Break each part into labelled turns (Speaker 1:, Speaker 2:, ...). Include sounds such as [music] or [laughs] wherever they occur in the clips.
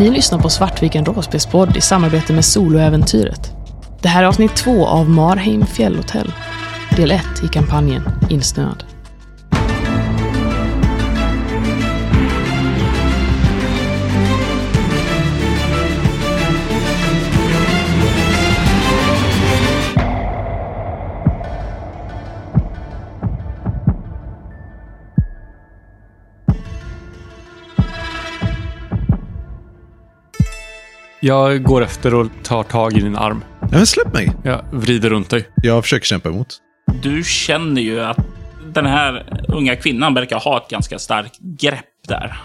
Speaker 1: Ni lyssnar på Svartviken rollspelspodd i samarbete med Soloäventyret. Det här är avsnitt två av Marheim fjällhotell. Del 1 i kampanjen Insnöad.
Speaker 2: Jag går efter och tar tag i din arm.
Speaker 3: Nej, men släpp mig!
Speaker 2: Jag vrider runt dig.
Speaker 3: Jag försöker kämpa emot.
Speaker 4: Du känner ju att den här unga kvinnan verkar ha ett ganska starkt grepp där.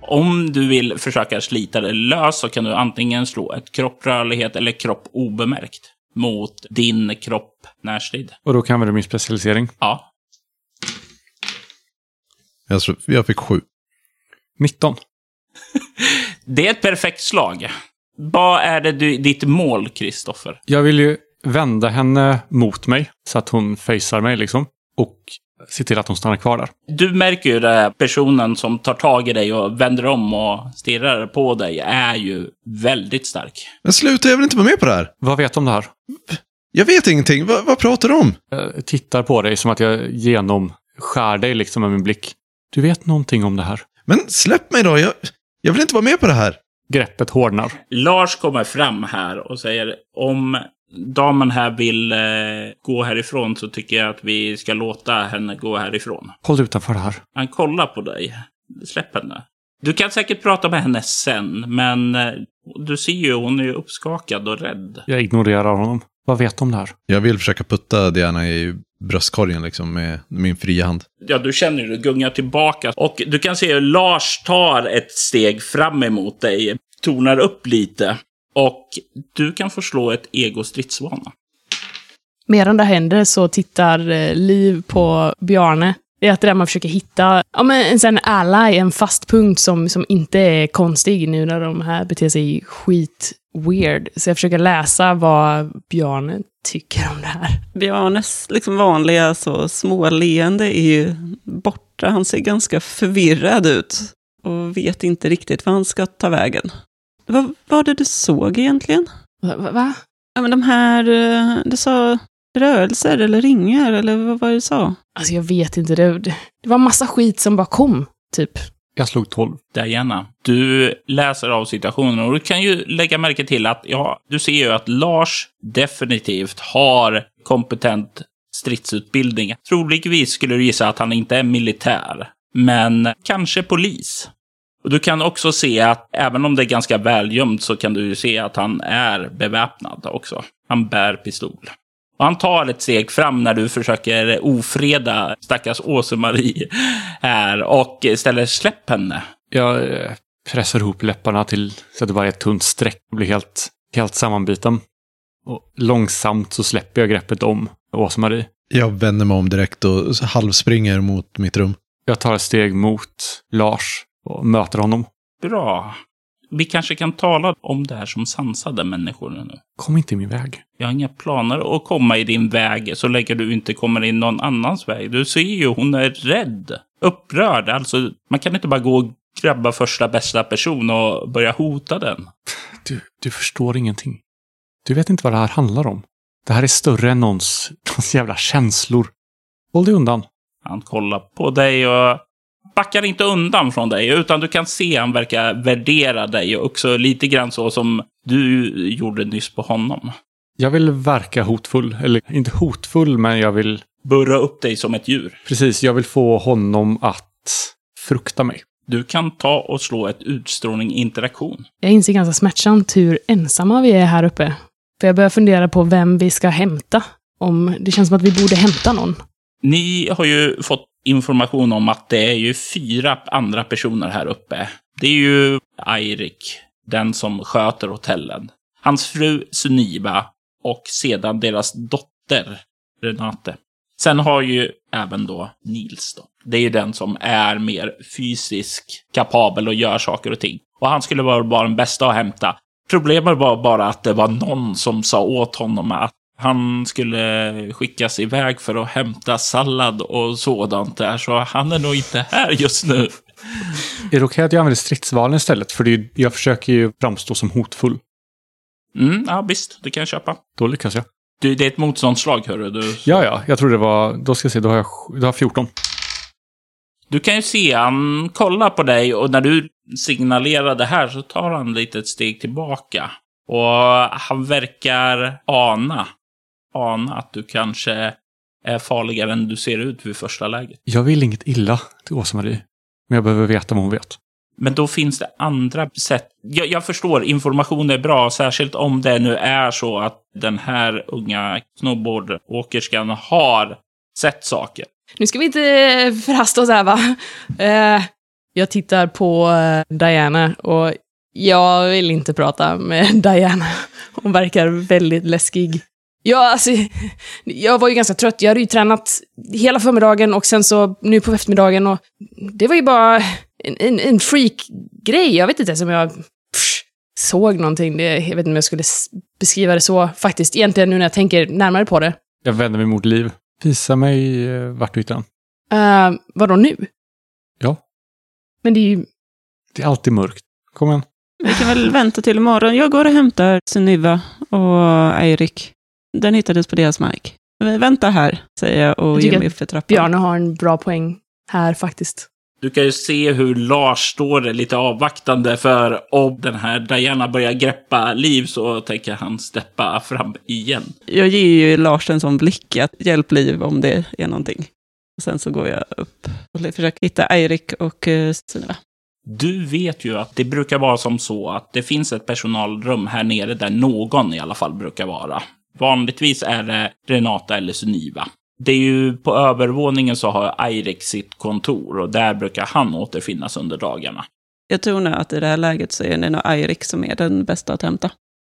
Speaker 4: Om du vill försöka slita det lös så kan du antingen slå ett kropprörlighet eller kropp obemärkt mot din kropp närstrid.
Speaker 2: Och då kan vi min specialisering.
Speaker 4: Ja,
Speaker 3: Jag, slå- jag fick sju.
Speaker 2: 19. [laughs]
Speaker 4: det är ett perfekt slag. Vad är det du, ditt mål, Kristoffer?
Speaker 2: Jag vill ju vända henne mot mig så att hon facear mig liksom. Och se till att hon stannar kvar där.
Speaker 4: Du märker ju den här personen som tar tag i dig och vänder om och stirrar på dig är ju väldigt stark.
Speaker 3: Men sluta, jag vill inte vara med på det här.
Speaker 2: Vad vet du om det här?
Speaker 3: Jag vet ingenting. Va, vad pratar du om?
Speaker 2: Jag tittar på dig som att jag genomskär dig liksom med min blick. Du vet någonting om det här?
Speaker 3: Men släpp mig då. Jag, jag vill inte vara med på det här.
Speaker 2: Greppet hårdnar.
Speaker 4: Lars kommer fram här och säger om damen här vill eh, gå härifrån så tycker jag att vi ska låta henne gå härifrån.
Speaker 2: Håll utanför det här.
Speaker 4: Han kollar på dig. Släpp henne. Du kan säkert prata med henne sen, men eh, du ser ju, hon är ju uppskakad och rädd.
Speaker 2: Jag ignorerar honom. Vad vet du om det här?
Speaker 3: Jag vill försöka putta Diana i bröstkorgen liksom med min fria hand.
Speaker 4: Ja, du känner ju det gungar tillbaka. Och du kan se hur Lars tar ett steg fram emot dig, tonar upp lite. Och du kan få slå ett ego-stridsvana.
Speaker 1: Medan det händer så tittar eh, Liv på Bjarne. Det är att det där man försöker hitta ja, men en sån ally, en fast punkt som, som inte är konstig nu när de här beter sig skit weird. Så jag försöker läsa vad Bjarne tycker om det här.
Speaker 5: Bjarnes liksom vanliga så småleende är ju borta. Han ser ganska förvirrad ut och vet inte riktigt vad han ska ta vägen. Vad var det du såg egentligen?
Speaker 1: Va? va-?
Speaker 5: Ja, men de här, eh, du sa rörelser eller ringar, eller vad var det du sa?
Speaker 1: Alltså jag vet inte, det det var massa skit som bara kom, typ.
Speaker 2: Jag slog 12.
Speaker 4: Diana, du läser av situationen och du kan ju lägga märke till att, ja, du ser ju att Lars definitivt har kompetent stridsutbildning. Troligtvis skulle du gissa att han inte är militär, men kanske polis. Och du kan också se att även om det är ganska välgömt så kan du ju se att han är beväpnad också. Han bär pistol. Och han tar ett steg fram när du försöker ofreda stackars Åse-Marie här och ställer släpp henne.
Speaker 2: Jag eh, pressar ihop läpparna till så att det bara är ett tunt streck och blir helt, helt sammanbiten. Och långsamt så släpper jag greppet om Åsa-Marie.
Speaker 3: Jag vänder mig om direkt och halvspringer mot mitt rum.
Speaker 2: Jag tar ett steg mot Lars och möter honom.
Speaker 4: Bra. Vi kanske kan tala om det här som sansade människor nu.
Speaker 2: Kom inte i min väg.
Speaker 4: Jag har inga planer att komma i din väg så länge du inte kommer in någon annans väg. Du ser ju, hon är rädd. Upprörd. Alltså, man kan inte bara gå och grabba första bästa person och börja hota den.
Speaker 2: Du, du förstår ingenting. Du vet inte vad det här handlar om. Det här är större än någons, [laughs] någons jävla känslor. Håll dig undan.
Speaker 4: Han kollar på dig och backar inte undan från dig, utan du kan se han verkar värdera dig och också lite grann så som du gjorde nyss på honom.
Speaker 2: Jag vill verka hotfull. Eller inte hotfull, men jag vill...
Speaker 4: Burra upp dig som ett djur.
Speaker 2: Precis, jag vill få honom att frukta mig.
Speaker 4: Du kan ta och slå ett utstrålning interaktion.
Speaker 1: Jag inser ganska smärtsamt hur ensamma vi är här uppe. För jag börjar fundera på vem vi ska hämta. Om det känns som att vi borde hämta någon.
Speaker 4: Ni har ju fått information om att det är ju fyra andra personer här uppe. Det är ju Eirik, den som sköter hotellen. Hans fru Suniva och sedan deras dotter Renate. Sen har ju även då Nils då. Det är ju den som är mer fysisk kapabel och gör saker och ting. Och han skulle vara bara den bästa att hämta. Problemet var bara att det var någon som sa åt honom att han skulle skickas iväg för att hämta sallad och sådant där, så han är nog inte här just nu.
Speaker 2: Är det okej att jag använder stridsvalen istället? För är, jag försöker ju framstå som hotfull.
Speaker 4: Mm, ja, visst. Det kan jag köpa.
Speaker 2: Då lyckas jag.
Speaker 4: Du, det är ett motståndsslag, hörru. Du,
Speaker 2: Ja, ja. Jag tror det var... Då ska jag se, då har jag, då har jag 14.
Speaker 4: du kan ju se, han kollar på dig och när du signalerar det här så tar han lite ett steg tillbaka. Och han verkar ana, ana att du kanske är farligare än du ser ut vid första läget.
Speaker 2: Jag vill inget illa till Åsa-Marie. Men jag behöver veta vad hon vet.
Speaker 4: Men då finns det andra sätt. Jag, jag förstår, information är bra, särskilt om det nu är så att den här unga snowboardåkerskan har sett saker.
Speaker 1: Nu ska vi inte eh, förhasta oss här va? Eh, jag tittar på eh, Diana och jag vill inte prata med [laughs] Diana. Hon verkar väldigt läskig. Ja, alltså, [laughs] jag var ju ganska trött. Jag hade ju tränat hela förmiddagen och sen så nu på eftermiddagen och det var ju bara en, en, en freak-grej. Jag vet inte ens om jag pff, såg någonting. Det, jag vet inte om jag skulle beskriva det så faktiskt. Egentligen nu när jag tänker närmare på det.
Speaker 2: Jag vänder mig mot Liv. Visa mig eh, vart du hittar den.
Speaker 1: Uh, vadå nu?
Speaker 2: Ja.
Speaker 1: Men det är ju...
Speaker 2: Det är alltid mörkt. Kom igen.
Speaker 5: Vi kan väl vänta till imorgon. Jag går och hämtar Sunniva och Eirik. Den hittades på deras mark. Vi väntar här, säger jag och
Speaker 1: Jag
Speaker 5: ger mig upp för trappan.
Speaker 1: Bjarne har en bra poäng här faktiskt.
Speaker 4: Du kan ju se hur Lars står där lite avvaktande för om den här Diana börjar greppa liv så tänker han steppa fram igen.
Speaker 5: Jag ger ju Lars en sån blick att hjälp liv om det är någonting. Och sen så går jag upp och försöker hitta Eirik och uh, Sunniva.
Speaker 4: Du vet ju att det brukar vara som så att det finns ett personalrum här nere där någon i alla fall brukar vara. Vanligtvis är det Renata eller Suniva. Det är ju på övervåningen så har Eirik sitt kontor och där brukar han återfinnas under dagarna.
Speaker 5: Jag tror nog att i det här läget så är det nog Eirik som är den bästa att hämta.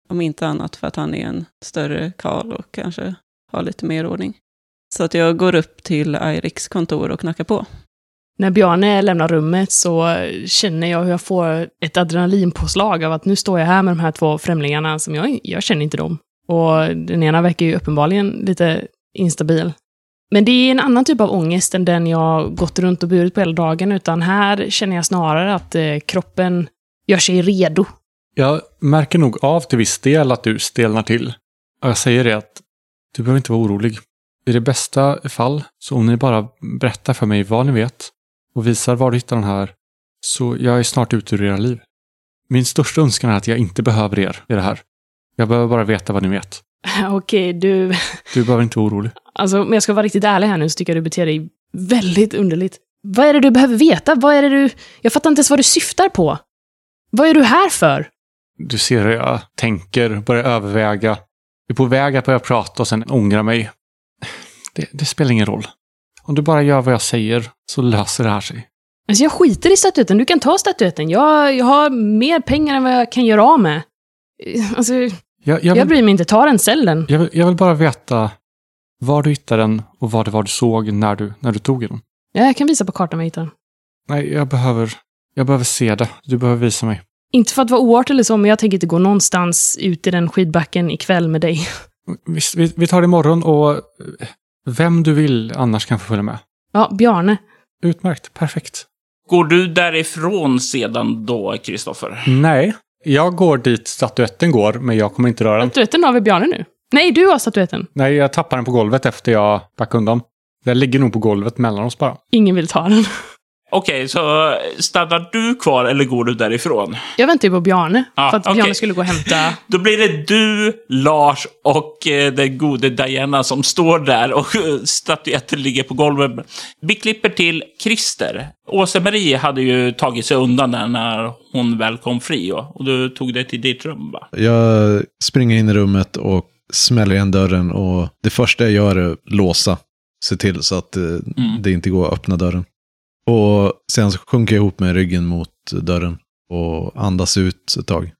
Speaker 5: Om inte annat för att han är en större karl och kanske har lite mer ordning. Så att jag går upp till Eiriks kontor och knackar på.
Speaker 1: När Bjarne lämnar rummet så känner jag hur jag får ett adrenalinpåslag av att nu står jag här med de här två främlingarna som jag, jag känner inte dem. Och den ena verkar ju uppenbarligen lite instabil. Men det är en annan typ av ångest än den jag gått runt och burit på hela dagen, utan här känner jag snarare att eh, kroppen gör sig redo.
Speaker 2: Jag märker nog av till viss del att du stelnar till. Och jag säger det att du behöver inte vara orolig. I det bästa fall, så om ni bara berättar för mig vad ni vet och visar var du hittar den här, så jag är snart ute ur era liv. Min största önskan är att jag inte behöver er i det här. Jag behöver bara veta vad ni vet. [laughs]
Speaker 1: Okej, du...
Speaker 2: Du behöver inte vara orolig.
Speaker 1: Alltså, om jag ska vara riktigt ärlig här nu så tycker jag du beter dig väldigt underligt. Vad är det du behöver veta? Vad är det du... Jag fattar inte ens vad du syftar på. Vad är du här för?
Speaker 2: Du ser hur jag tänker, börjar överväga. Jag är på väg att börja prata och sen ångra mig. Det, det spelar ingen roll. Om du bara gör vad jag säger så löser det här sig.
Speaker 1: Alltså jag skiter i statyetten. Du kan ta statyetten. Jag, jag har mer pengar än vad jag kan göra av med. Alltså,
Speaker 2: Jag, jag,
Speaker 1: jag
Speaker 2: vill,
Speaker 1: bryr mig inte. Ta den, sälj den.
Speaker 2: jag, vill, jag vill bara veta var du hittade den och vad det var du såg när du, när du tog den.
Speaker 1: Ja, jag kan visa på kartan om jag hittar den.
Speaker 2: Nej, jag behöver, jag behöver se det. Du behöver visa mig.
Speaker 1: Inte för att vara oartig eller så, men jag tänker inte gå någonstans ut i den skidbacken ikväll med dig. [laughs]
Speaker 2: Visst, vi, vi tar det imorgon och eh, vem du vill annars kan få följa med.
Speaker 1: Ja, Bjarne.
Speaker 2: Utmärkt, perfekt.
Speaker 4: Går du därifrån sedan då, Kristoffer?
Speaker 2: Nej, jag går dit statyetten går, men jag kommer inte röra den.
Speaker 1: Statyetten har vi Bjarne nu? Nej, du har statyetten.
Speaker 2: Nej, jag tappar den på golvet efter jag backade undan. Den ligger nog på golvet mellan oss bara.
Speaker 1: Ingen vill ta den.
Speaker 4: Okej, så stannar du kvar eller går du därifrån?
Speaker 1: Jag väntar ju på Bjarne.
Speaker 4: Ja,
Speaker 1: för att
Speaker 4: okej.
Speaker 1: Bjarne skulle gå och hämta... [laughs]
Speaker 4: Då blir det du, Lars och eh, den gode Diana som står där och eh, statyetten ligger på golvet. Vi klipper till Christer. Åse-Marie hade ju tagit sig undan där när hon väl kom fri och, och du tog dig till ditt rum va?
Speaker 3: Jag springer in i rummet och smäller igen dörren och det första jag gör är att låsa. Se till så att eh, det inte går att öppna dörren. Och sen så sjunker jag ihop med ryggen mot dörren och andas ut ett tag.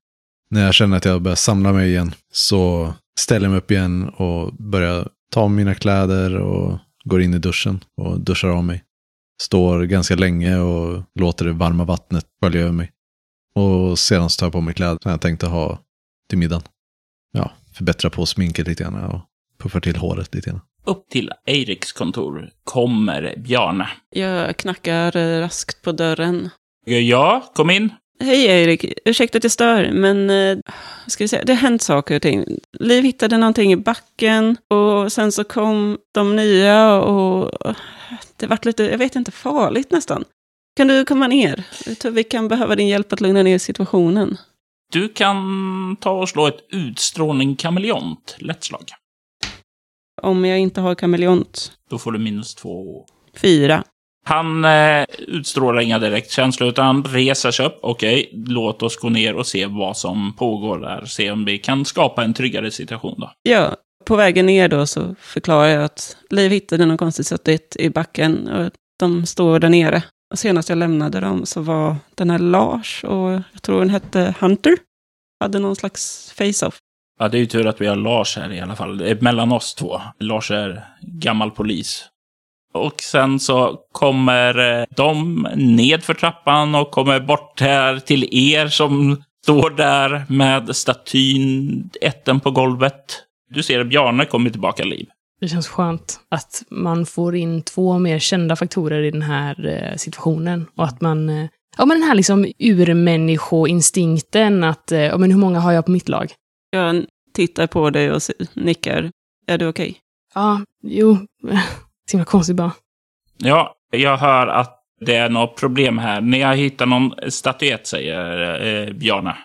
Speaker 3: När jag känner att jag börjar samla mig igen så ställer jag mig upp igen och börjar ta mina kläder och går in i duschen och duschar av mig. Står ganska länge och låter det varma vattnet skölja över mig. Och sedan så tar jag på mig kläder som jag tänkte ha till middagen. Ja, förbättra på sminket lite grann och puffar till håret lite grann.
Speaker 4: Upp till Eiriks kontor kommer Bjarne.
Speaker 5: Jag knackar raskt på dörren.
Speaker 4: Ja, kom in.
Speaker 5: Hej Erik, ursäkta att jag stör, men eh, ska vi säga, det har hänt saker och ting. Liv hittade någonting i backen och sen så kom de nya och det vart lite, jag vet inte, farligt nästan. Kan du komma ner? Jag tror vi kan behöva din hjälp att lugna ner situationen.
Speaker 4: Du kan ta och slå ett utstrålning kameleont, lätt slag.
Speaker 5: Om jag inte har kameleont.
Speaker 4: Då får du minus två.
Speaker 5: Fyra.
Speaker 4: Han eh, utstrålar inga direktkänslor, utan han reser sig upp. Okej, låt oss gå ner och se vad som pågår där. Se om vi kan skapa en tryggare situation då.
Speaker 5: Ja, på vägen ner då så förklarar jag att Liv hittade något konstigt sätt i backen och de står där nere. Och senast jag lämnade dem så var den här Lars och jag tror den hette Hunter. Hade någon slags face-off.
Speaker 4: Ja, det är ju tur att vi har Lars här i alla fall. Det är mellan oss två. Lars är gammal polis. Och sen så kommer eh, de ned för trappan och kommer bort här till er som står där med statyn, ätten på golvet. Du ser att Bjarne kommer tillbaka liv.
Speaker 1: Det känns skönt att man får in två mer kända faktorer i den här eh, situationen. Och att man... Eh, ja, men den här liksom urmänniskoinstinkten att, ja men hur många har jag på mitt lag?
Speaker 5: Jag tittar på dig och nickar. Är du okej? Okay?
Speaker 1: Ja, jo. [laughs] Så himla konstigt bara.
Speaker 4: Ja, jag hör att det är något problem här. Ni har hittat någon statyett, säger eh, Bjarne.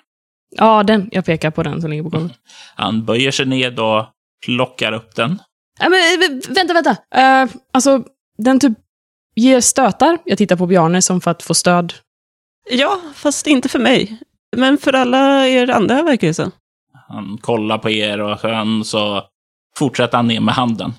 Speaker 1: Ja, den. Jag pekar på den som ligger på golvet.
Speaker 4: Han böjer sig ned och plockar upp den.
Speaker 1: Ja, men, vänta, vänta. Uh, alltså, den typ ger stötar. Jag tittar på Bjarne som för att få stöd.
Speaker 5: Ja, fast inte för mig. Men för alla er andra verkar det så.
Speaker 4: Han kollar på er och sen så fortsätter han ner med handen.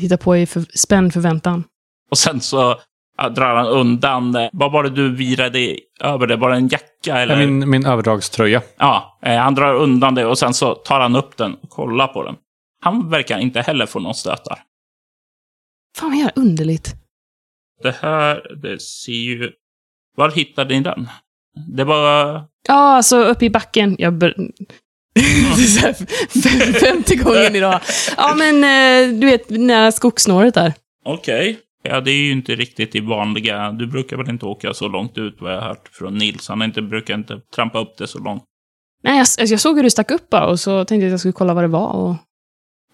Speaker 1: Tittar på i för, spänd förväntan.
Speaker 4: Och sen så ja, drar han undan. Eh, vad var det du virade över det? Var det en jacka eller?
Speaker 2: Min, min överdragströja.
Speaker 4: Ja, eh, han drar undan det och sen så tar han upp den och kollar på den. Han verkar inte heller få någon stötar.
Speaker 1: Fan vad jävla underligt.
Speaker 4: Det här, det ser ju... Var hittade ni den? Det var...
Speaker 1: Ja, alltså uppe i backen. Jag. [laughs] femte gången idag. Ja, men eh, du vet, nära skogssnåret där.
Speaker 4: Okej. Okay. Ja, det är ju inte riktigt i vanliga... Du brukar väl inte åka så långt ut vad jag har hört från Nils. Han inte, brukar inte trampa upp det så långt.
Speaker 1: Nej, jag, jag såg hur du stack upp bara och så tänkte jag att jag skulle kolla vad det var. Och...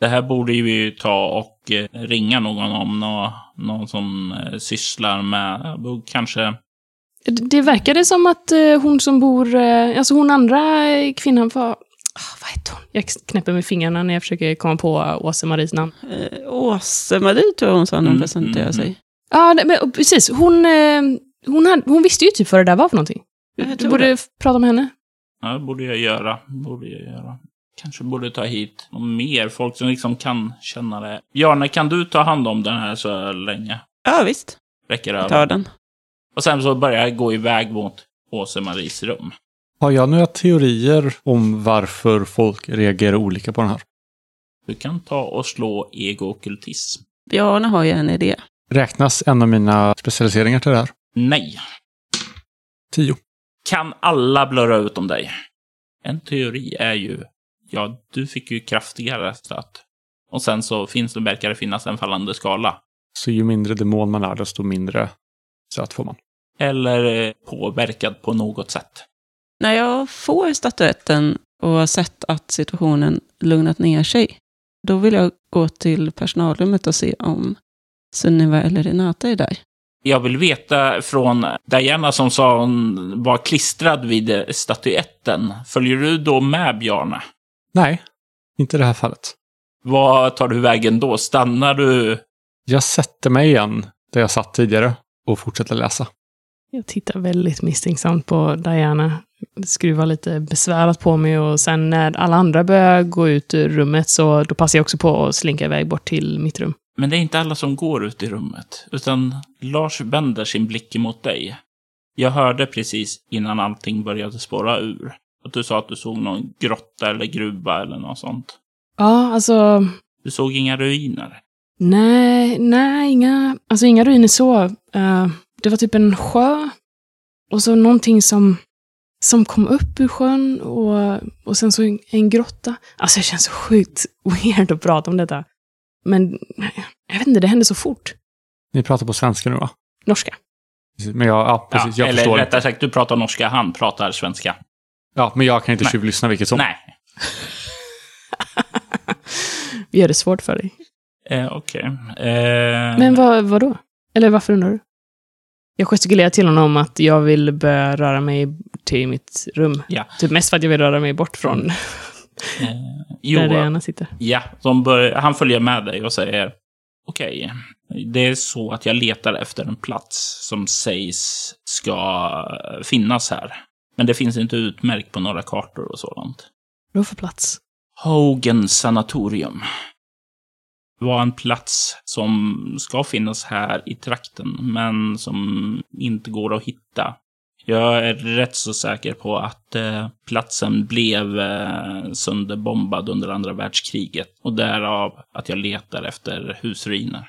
Speaker 4: Det här borde vi ju ta och eh, ringa någon om. Någon, någon som eh, sysslar med... Kanske...
Speaker 1: Det verkade som att hon som bor... Alltså hon andra kvinnan. Oh, vad heter hon? Jag knäpper med fingrarna när jag försöker komma på Åse-Maries namn.
Speaker 5: Eh, Åse-Marie tror jag hon sa när hon mm, presenterade mm, sig. Mm.
Speaker 1: Ja, men, precis. Hon, hon, hade, hon visste ju typ vad det där var för någonting. Du borde det. prata med henne.
Speaker 4: Ja, det borde jag göra. Borde jag göra. Kanske borde ta hit mer folk som liksom kan känna det. Bjarne, kan du ta hand om den här så länge?
Speaker 5: Ja, visst.
Speaker 4: Räcker över.
Speaker 5: Jag tar den.
Speaker 4: Och sen så börjar jag gå iväg mot Åse-Maries rum.
Speaker 2: Har jag några teorier om varför folk reagerar olika på den här?
Speaker 4: Du kan ta och slå ego-okkultism.
Speaker 5: Bjarne har ju en idé.
Speaker 2: Räknas en av mina specialiseringar till det här?
Speaker 4: Nej.
Speaker 2: Tio.
Speaker 4: Kan alla blurra ut om dig? En teori är ju, ja, du fick ju kraftigare stöt. Och sen så finns det, verkar det finnas en fallande skala.
Speaker 2: Så ju mindre demon man är, desto mindre stöt får man?
Speaker 4: Eller eh, påverkad på något sätt.
Speaker 5: När jag får statyetten och har sett att situationen lugnat ner sig, då vill jag gå till personalrummet och se om Sunniva eller Renata är där.
Speaker 4: Jag vill veta från Diana som sa hon var klistrad vid statyetten. Följer du då med Bjarne?
Speaker 2: Nej, inte i det här fallet.
Speaker 4: Vad tar du vägen då? Stannar du?
Speaker 2: Jag sätter mig igen där jag satt tidigare och fortsätter läsa.
Speaker 1: Jag tittar väldigt misstänksamt på Diana skruva lite besvärat på mig och sen när alla andra börjar gå ut ur rummet så då passar jag också på att slinka iväg bort till mitt rum.
Speaker 4: Men det är inte alla som går ut i rummet, utan Lars vänder sin blick emot dig. Jag hörde precis innan allting började spåra ur att du sa att du såg någon grotta eller gruva eller något sånt.
Speaker 1: Ja, alltså...
Speaker 4: Du såg inga ruiner?
Speaker 1: Nej, nej, inga, alltså inga ruiner så. Uh, det var typ en sjö. Och så någonting som som kom upp ur sjön och, och sen så en, en grotta. Alltså det känns så sjukt weird att prata om detta. Men jag vet inte, det hände så fort.
Speaker 2: Ni pratar på svenska nu va?
Speaker 1: Norska.
Speaker 2: Men jag, ja, precis,
Speaker 4: ja,
Speaker 2: jag
Speaker 4: eller
Speaker 2: förstår
Speaker 4: rättare
Speaker 2: inte.
Speaker 4: sagt, du pratar norska, han pratar svenska.
Speaker 2: Ja, men jag kan inte
Speaker 4: Nej.
Speaker 2: tjuvlyssna vilket som.
Speaker 4: Nej. [laughs]
Speaker 1: Vi gör det svårt för dig.
Speaker 4: Eh, Okej. Eh,
Speaker 1: Men vad, vad då? Eller varför undrar du? Jag gestikulerar till honom att jag vill börja röra mig till mitt rum.
Speaker 4: Ja.
Speaker 1: Typ mest för att jag vill röra mig bort från [laughs]
Speaker 4: eh, jo,
Speaker 1: där Diana sitter.
Speaker 4: Ja, bör, han följer med dig och säger okej, det är så att jag letar efter en plats som sägs ska finnas här. Men det finns inte utmärkt på några kartor och sådant.
Speaker 1: Vad för plats?
Speaker 4: Hogan sanatorium var en plats som ska finnas här i trakten, men som inte går att hitta. Jag är rätt så säker på att eh, platsen blev eh, sönderbombad under andra världskriget och därav att jag letar efter husruiner.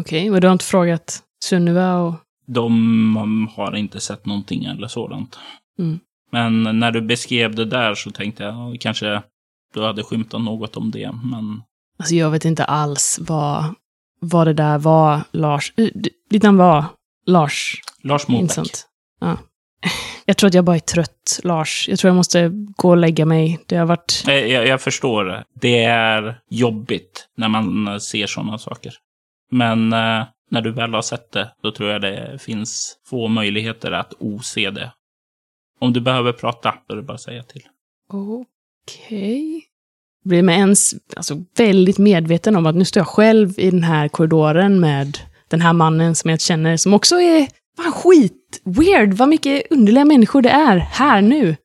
Speaker 1: Okej, men du har inte frågat Sunniva och...
Speaker 4: De har inte sett någonting eller sådant.
Speaker 1: Mm.
Speaker 4: Men när du beskrev det där så tänkte jag ja, kanske du hade skymtat något om det, men
Speaker 1: Alltså jag vet inte alls vad, vad det där var, Lars. D- Ditt namn var Lars
Speaker 4: Lars Mobeck.
Speaker 1: Ja. Jag tror att jag bara är trött, Lars. Jag tror jag måste gå och lägga mig. Det har varit...
Speaker 4: Eh, Jag, jag förstår det. Är jobbigt när man eh, ser sådana saker. Men eh, när du väl har sett det, då tror jag det finns få möjligheter att ose det. Om du behöver prata, då är det bara att säga till.
Speaker 1: Okej. Blir med ens alltså, väldigt medveten om att nu står jag själv i den här korridoren med den här mannen som jag känner, som också är fan skit weird. Vad mycket underliga människor det är här nu.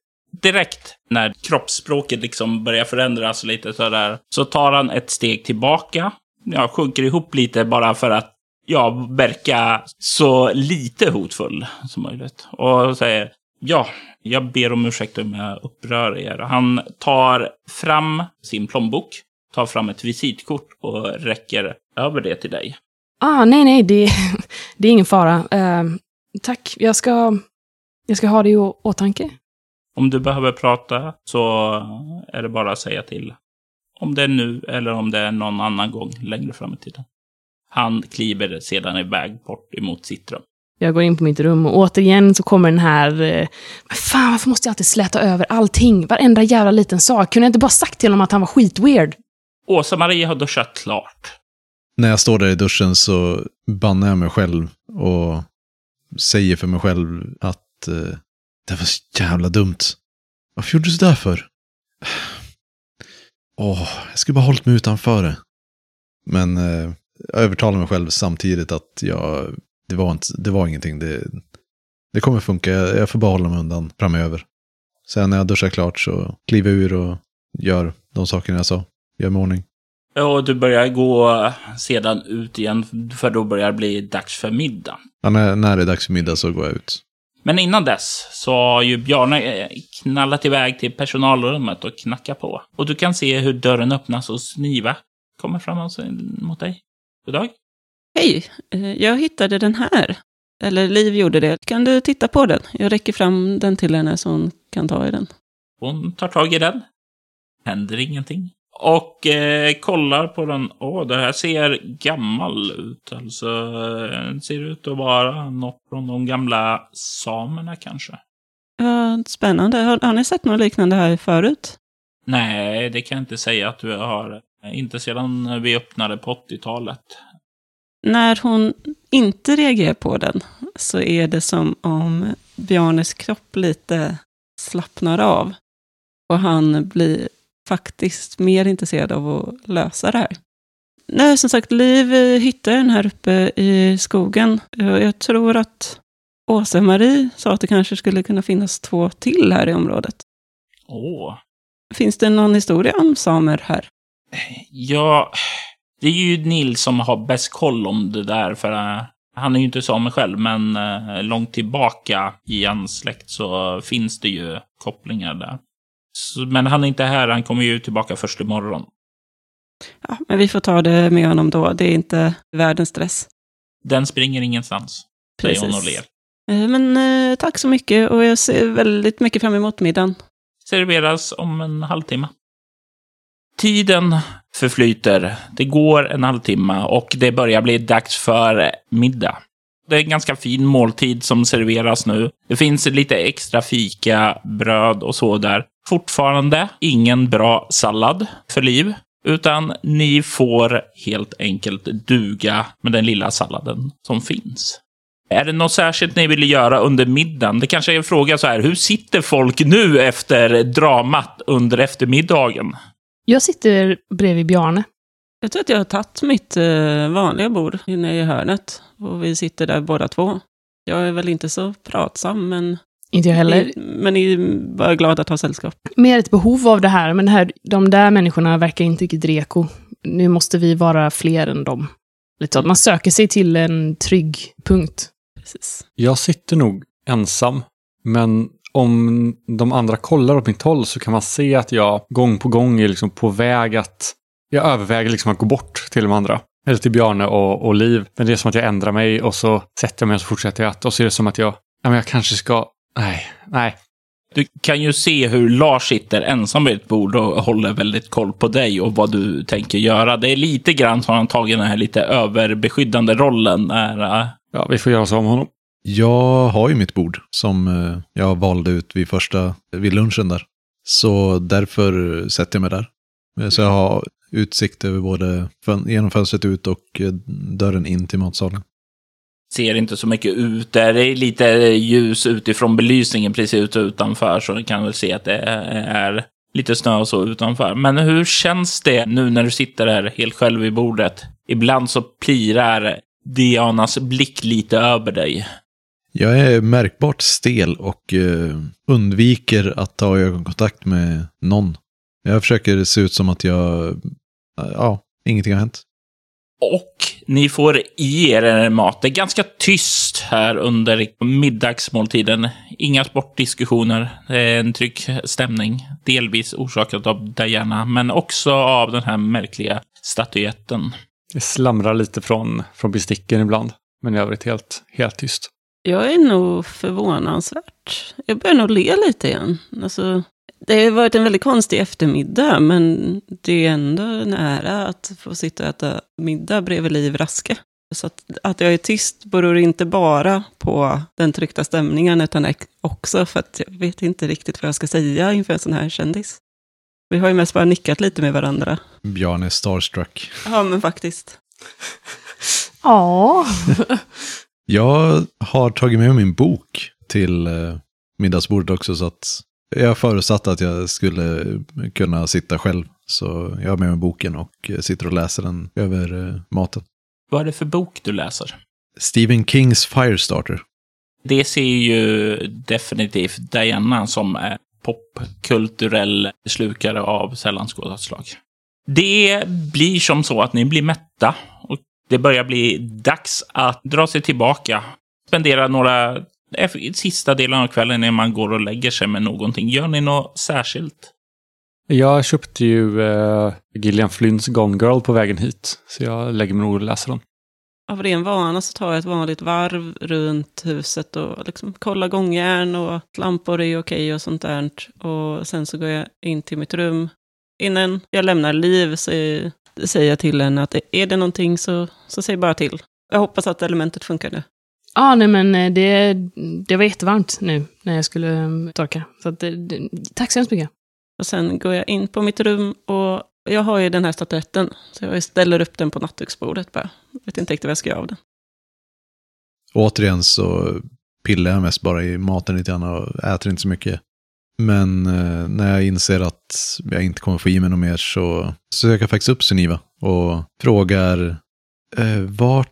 Speaker 4: Direkt när kroppsspråket liksom börjar förändras lite sådär, så tar han ett steg tillbaka. Ja, sjunker ihop lite bara för att ja, verka så lite hotfull som möjligt. Och säger ja, jag ber om ursäkt om jag upprör er. Han tar fram sin plånbok, tar fram ett visitkort och räcker över det till dig.
Speaker 1: Ah, nej, nej, det, [laughs] det är ingen fara. Eh, tack, jag ska, jag ska ha det i åtanke.
Speaker 4: Om du behöver prata så är det bara att säga till. Om det är nu eller om det är någon annan gång längre fram i tiden. Han kliver sedan iväg bort emot sitt rum.
Speaker 1: Jag går in på mitt rum och återigen så kommer den här... Eh, men fan, varför måste jag alltid släta över allting? Varenda jävla liten sak. Kunde jag inte bara sagt till honom att han var skitweird?
Speaker 4: Åsa-Marie har duschat klart.
Speaker 3: När jag står där i duschen så bannar jag mig själv och säger för mig själv att eh, det var så jävla dumt. Varför gjorde du så där för? [sighs] Åh, jag skulle bara hållit mig utanför det. Men eh, jag övertalar mig själv samtidigt att jag, det, var inte, det var ingenting. Det, det kommer funka, jag, får bara hålla mig undan framöver. Sen när jag duschar klart så kliver jag ur och gör de sakerna jag sa. Gör mig ordning.
Speaker 4: Och du börjar gå sedan ut igen, för då börjar det bli dags för middag.
Speaker 3: Ja, när, när det är dags för middag så går jag ut.
Speaker 4: Men innan dess så har ju Bjarne eh, knallat iväg till personalrummet och knackat på. Och du kan se hur dörren öppnas och Sniva kommer fram mot dig. God dag.
Speaker 5: Hej, eh, jag hittade den här. Eller Liv gjorde det. Kan du titta på den? Jag räcker fram den till henne så hon kan ta i den.
Speaker 4: Hon tar tag i den. Händer ingenting. Och eh, kollar på den. Åh, det här ser gammal ut. Alltså, eh, den ser ut att vara något från de gamla samerna kanske.
Speaker 5: Vad spännande. Har, har ni sett något liknande här förut?
Speaker 4: Nej, det kan jag inte säga att du har. Inte sedan vi öppnade på 80-talet.
Speaker 5: När hon inte reagerar på den så är det som om Bjarnes kropp lite slappnar av. Och han blir faktiskt mer intresserad av att lösa det här. Nej, som sagt, Liv hittade den här uppe i skogen. Jag jag tror att Åsa-Marie sa att det kanske skulle kunna finnas två till här i området.
Speaker 4: Åh.
Speaker 5: Finns det någon historia om samer här?
Speaker 4: Ja, det är ju Nils som har bäst koll om det där, för eh, han är ju inte same själv, men eh, långt tillbaka i hans släkt så finns det ju kopplingar där. Så, men han är inte här, han kommer ju tillbaka först imorgon.
Speaker 5: Ja, men vi får ta det med honom då. Det är inte världens stress.
Speaker 4: Den springer ingenstans, säger hon och ler.
Speaker 5: Eh, Men eh, tack så mycket och jag ser väldigt mycket fram emot middagen.
Speaker 4: Serveras om en halvtimme. Tiden förflyter. Det går en halvtimme och det börjar bli dags för middag. Det är en ganska fin måltid som serveras nu. Det finns lite extra fika, bröd och så där. Fortfarande ingen bra sallad för liv, utan ni får helt enkelt duga med den lilla salladen som finns. Är det något särskilt ni vill göra under middagen? Det kanske är en fråga så här, hur sitter folk nu efter dramat under eftermiddagen?
Speaker 1: Jag sitter bredvid Bjarne.
Speaker 5: Jag tror att jag har tagit mitt eh, vanliga bord inne i hörnet. Och vi sitter där båda två. Jag är väl inte så pratsam, men,
Speaker 1: Inte jag heller.
Speaker 5: men är bara glad att ha sällskap.
Speaker 1: Mer ett behov av det här, men det här, de där människorna verkar inte riktigt reko. Nu måste vi vara fler än dem. Lite man söker sig till en trygg punkt.
Speaker 5: Precis.
Speaker 2: Jag sitter nog ensam, men om de andra kollar åt mitt håll så kan man se att jag gång på gång är liksom på väg att... Jag överväger liksom att gå bort till de andra. Eller till Bjarne och, och Liv. Men det är som att jag ändrar mig och så sätter jag mig och så fortsätter jag att... Och så är det som att jag... Ja, men jag kanske ska... Nej, nej.
Speaker 4: Du kan ju se hur Lars sitter ensam vid ett bord och håller väldigt koll på dig och vad du tänker göra. Det är lite grann som han tagit den här lite överbeskyddande rollen. När,
Speaker 2: Ja, vi får göra så om honom.
Speaker 3: Jag har ju mitt bord som eh, jag valde ut vid första, vid lunchen där. Så därför sätter jag mig där. Eh, så jag har utsikt över både genom fönstret ut och eh, dörren in till matsalen.
Speaker 4: ser inte så mycket ut där. Det är lite ljus utifrån belysningen precis ute utanför, så du kan väl se att det är lite snö och så utanför. Men hur känns det nu när du sitter där helt själv vid bordet? Ibland så plirar Dianas blick lite över dig.
Speaker 3: Jag är märkbart stel och eh, undviker att ta ögonkontakt med någon. Jag försöker se ut som att jag, eh, ja, ingenting har hänt.
Speaker 4: Och ni får i er er mat. Det är ganska tyst här under middagsmåltiden. Inga sportdiskussioner. Det är en trygg stämning. Delvis orsakat av Diana, men också av den här märkliga statyetten.
Speaker 2: Det slamrar lite från, från besticken ibland. Men i övrigt helt, helt tyst.
Speaker 5: Jag är nog förvånansvärt. Jag börjar nog le lite igen. Alltså, det har varit en väldigt konstig eftermiddag, men det är ändå nära att få sitta och äta middag bredvid Liv Raske. Så att, att jag är tyst beror inte bara på den tryckta stämningen, utan också för att jag vet inte riktigt vad jag ska säga inför en sån här kändis. Vi har ju mest bara nickat lite med varandra.
Speaker 3: Björn är starstruck.
Speaker 5: Ja, men faktiskt.
Speaker 1: Ja. [laughs]
Speaker 3: Jag har tagit med min bok till eh, middagsbordet också så att jag förutsatte att jag skulle kunna sitta själv. Så jag har med mig boken och eh, sitter och läser den över eh, maten.
Speaker 4: Vad är det för bok du läser?
Speaker 3: Stephen Kings Firestarter.
Speaker 4: Det ser ju definitivt Diana som är popkulturell slukare av sällan skådat slag. Det blir som så att ni blir mätta och det börjar bli dags att dra sig tillbaka. Spendera några eh, sista delen av kvällen när man går och lägger sig med någonting. Gör ni något särskilt?
Speaker 2: Jag köpte ju eh, Gillian Flynns Gone Girl på vägen hit. Så jag lägger mig nog och läser den.
Speaker 5: Av ren vana så tar jag ett vanligt varv runt huset och liksom kollar gångjärn och lampor är okej och sånt där. Och sen så går jag in till mitt rum. Innan jag lämnar liv så säger jag till henne att är det någonting så, så säg bara till. Jag hoppas att elementet funkar nu.
Speaker 1: Ja, nej men eh, det, det var jättevarmt nu när jag skulle eh, torka. Så att, det, det, tack så hemskt mycket.
Speaker 5: Och sen går jag in på mitt rum och jag har ju den här statyetten. Så jag ställer upp den på nattduksbordet bara. Jag vet inte riktigt vad jag ska göra av den.
Speaker 3: Återigen så pillar jag mest bara i maten lite grann och äter inte så mycket. Men eh, när jag inser att jag inte kommer få i mig något mer så söker jag faktiskt upp Suniva och frågar eh, vart...